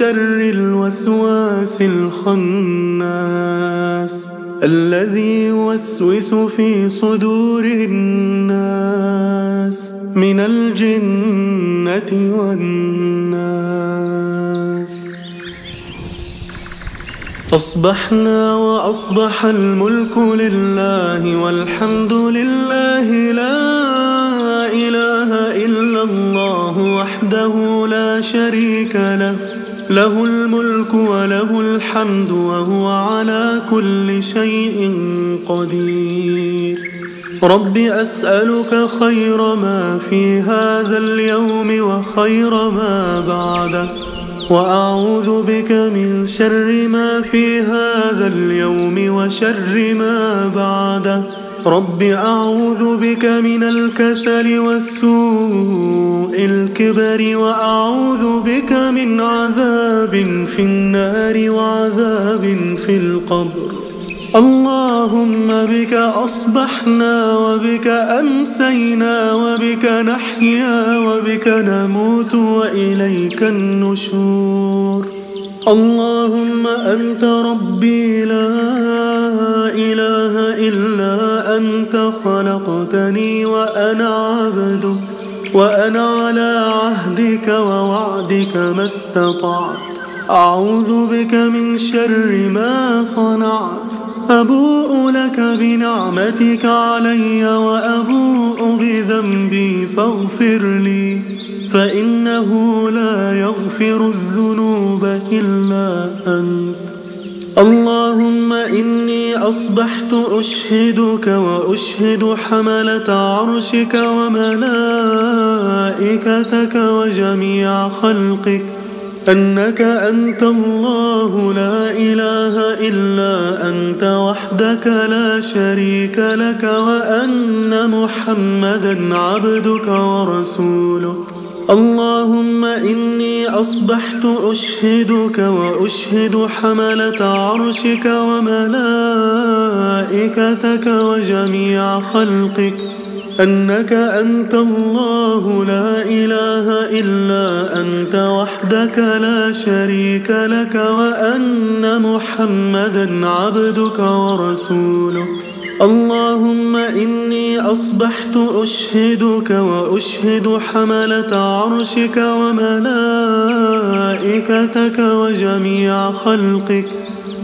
شر الوسواس الخناس الذي يوسوس في صدور الناس من الجنة والناس. أصبحنا وأصبح الملك لله والحمد لله لا إله إلا الله وحده لا شريك له. له الملك وله الحمد وهو على كل شيء قدير. رب أسألك خير ما في هذا اليوم وخير ما بعده وأعوذ بك من شر ما في هذا اليوم وشر ما بعده. رب أعوذ بك من الكسل والسوء الكبر وأعوذ بك من عذاب في النار وعذاب في القبر. اللهم بك أصبحنا وبك أمسينا وبك نحيا وبك نموت وإليك النشور. اللهم أنت ربي لا أنت خلقتني وأنا عبدك وأنا على عهدك ووعدك ما استطعت. أعوذ بك من شر ما صنعت. أبوء لك بنعمتك علي وأبوء بذنبي فاغفر لي فإنه لا يغفر الذنوب إلا أنت. اللهم إني أصبحت أشهدك وأشهد حملة عرشك وملائكتك وجميع خلقك أنك أنت الله لا إله إلا أنت وحدك لا شريك لك وأن محمدا عبدك ورسولك. اللهم إني أصبحت أشهدك وأشهد حملة عرشك وملائكتك وجميع خلقك. أنك أنت الله لا إله إلا أنت وحدك لا شريك لك وأن محمدا عبدك ورسولك. اللهم إني أصبحت أشهدك وأشهد حملة عرشك وملائكتك وجميع خلقك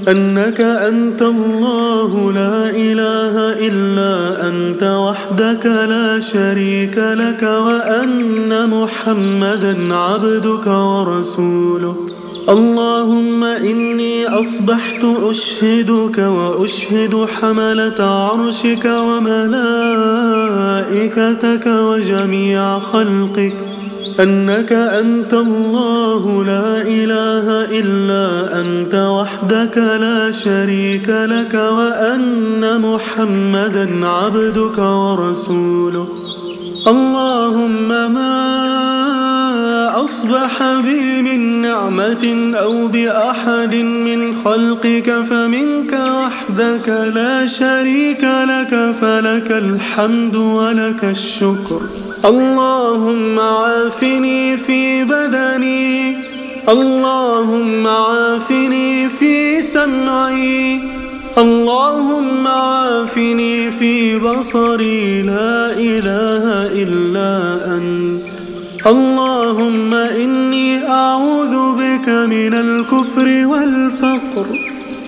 أنك أنت الله لا إله إلا أنت وحدك لا شريك لك وأن محمدا عبدك ورسولك. اللهم إني أصبحت أشهدك وأشهد حملة عرشك وملائكتك وجميع خلقك أنك أنت الله لا إله إلا أنت وحدك لا شريك لك وأن محمدا عبدك ورسولك. اللهم ما أصبح بي من نعمة أو بأحد من خلقك فمنك وحدك لا شريك لك فلك الحمد ولك الشكر. اللهم عافني في بدني اللهم عافني في سمعي اللهم عافني في بصري لا إله إلا أنت. اللهم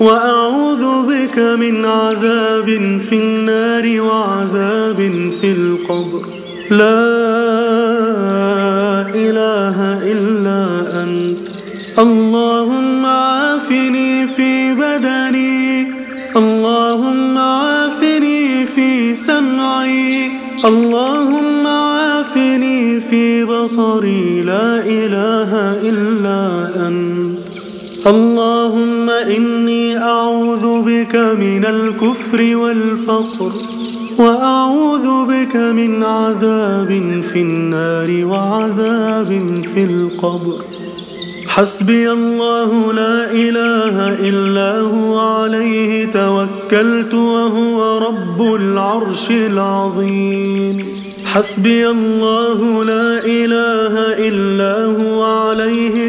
وأعوذ بك من عذاب في النار وعذاب في القبر. لا إله إلا أنت. اللهم عافني في بدني. اللهم عافني في سمعي. اللهم عافني في بصري. لا إله إلا أنت. اللهم أعوذ بك من الكفر والفقر وأعوذ بك من عذاب في النار وعذاب في القبر. حسبي الله لا إله إلا هو عليه توكلت وهو رب العرش العظيم. حسبي الله لا إله إلا هو عليه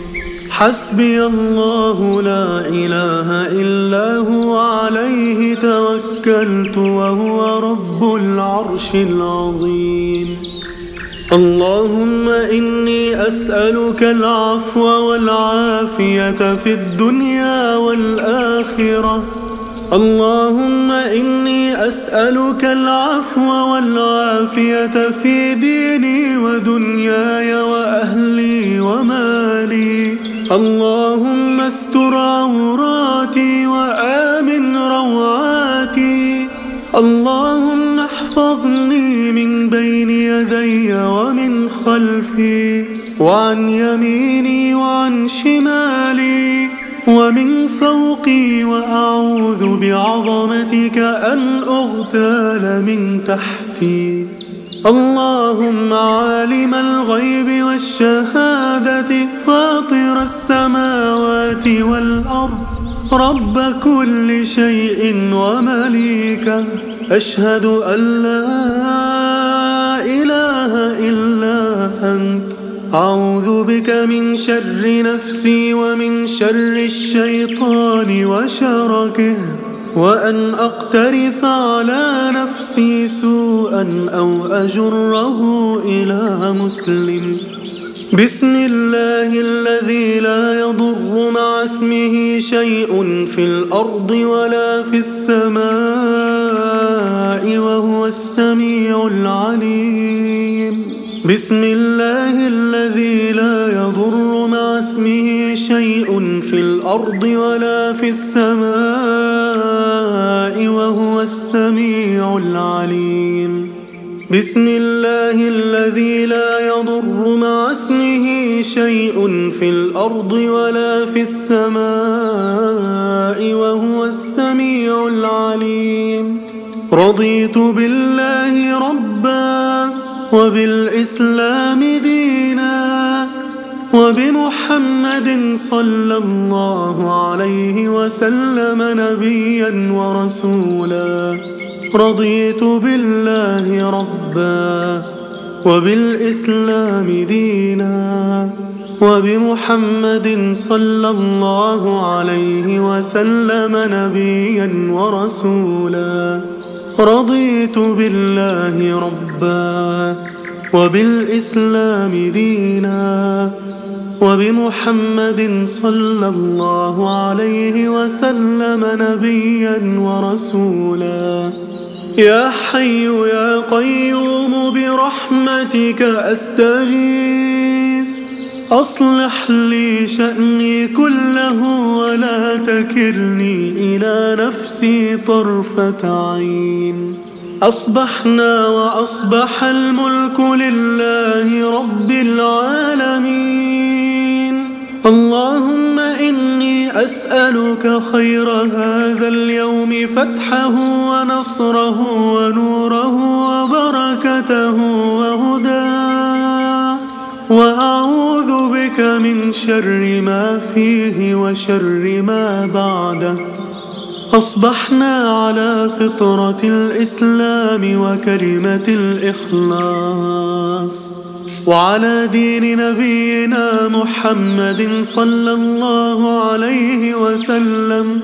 حسبي الله لا إله إلا هو عليه توكلت وهو رب العرش العظيم. اللهم إني أسألك العفو والعافية في الدنيا والآخرة. اللهم إني أسألك العفو والعافية في ديني ودنياي وأهلي ومالي. اللهم استر عوراتي وآمن روعاتي اللهم احفظني من بين يدي ومن خلفي. وعن يميني وعن شمالي. ومن فوقي وأعوذ بعظمتك أن أغتال من تحتي. اللهم عالم الغيب والشهادة فاطر السماوات والأرض. رب كل شيء ومليكه أشهد أن لا إله إلا أنت. أعوذ بك من شر نفسي ومن شر الشيطان وشركه. وأن أقترف على نفسي سوءا أو أجره إلى مسلم. بسم الله الذي لا يضر مع اسمه شيء في الأرض ولا في السماء وهو السميع العليم. بسم الله الذي لا يضر مع اسمه شيء في الأرض ولا في السماء وهو السميع العليم. بسم الله الذي لا يضر مع اسمه شيء في الأرض ولا في السماء وهو السميع العليم. رضيت بالله ربا وبالإسلام دينا. وبمحمد صلى الله عليه وسلم نبيا ورسولا. رضيت بالله ربا وبالإسلام دينا. وبمحمد صلى الله عليه وسلم نبيا ورسولا. رضيت بالله ربا وبالإسلام دينا وبمحمد صلى الله عليه وسلم نبيا ورسولا. يا حي يا قيوم برحمتك أستغيث. أصلح لي شأني كله ولا تكلني إلى نفسي طرفة عين. أصبحنا وأصبح الملك لله رب العالمين. اللهم إني أسألك خير هذا اليوم فتحه ونصره ونوره وبركته وهداه وأعوذ بك من شر ما فيه وشر ما بعده. أصبحنا على فطرة الإسلام وكلمة الإخلاص. وعلى دين نبينا محمد صلى الله عليه وسلم.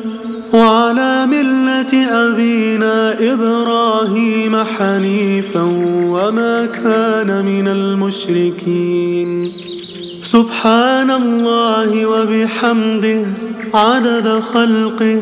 وعلى ملة أبينا إبراهيم حنيفا وما كان من المشركين. سبحان الله وبحمده عدد خلقه.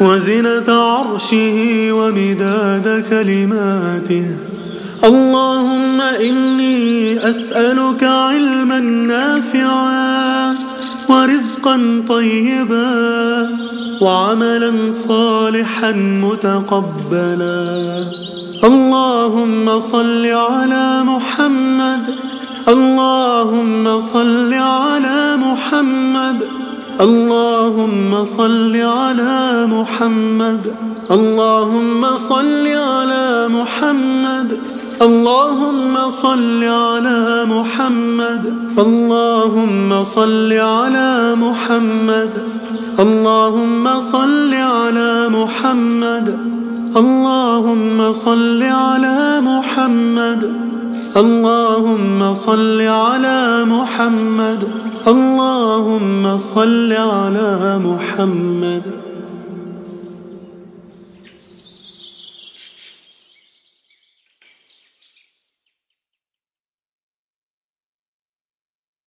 وزنة عرشه ومداد كلماته. اللهم إني أسألك علما نافعا ورزقا طيبا وعملا صالحا متقبلا. اللهم صل على محمد. اللهم صل على محمد. اللهم صل على محمد. اللهم صل على محمد. اللهم صل على محمد. اللهم صل على محمد. اللهم صل على محمد. اللهم صل على محمد. اللهم صل على محمد. اللهم صل على محمد.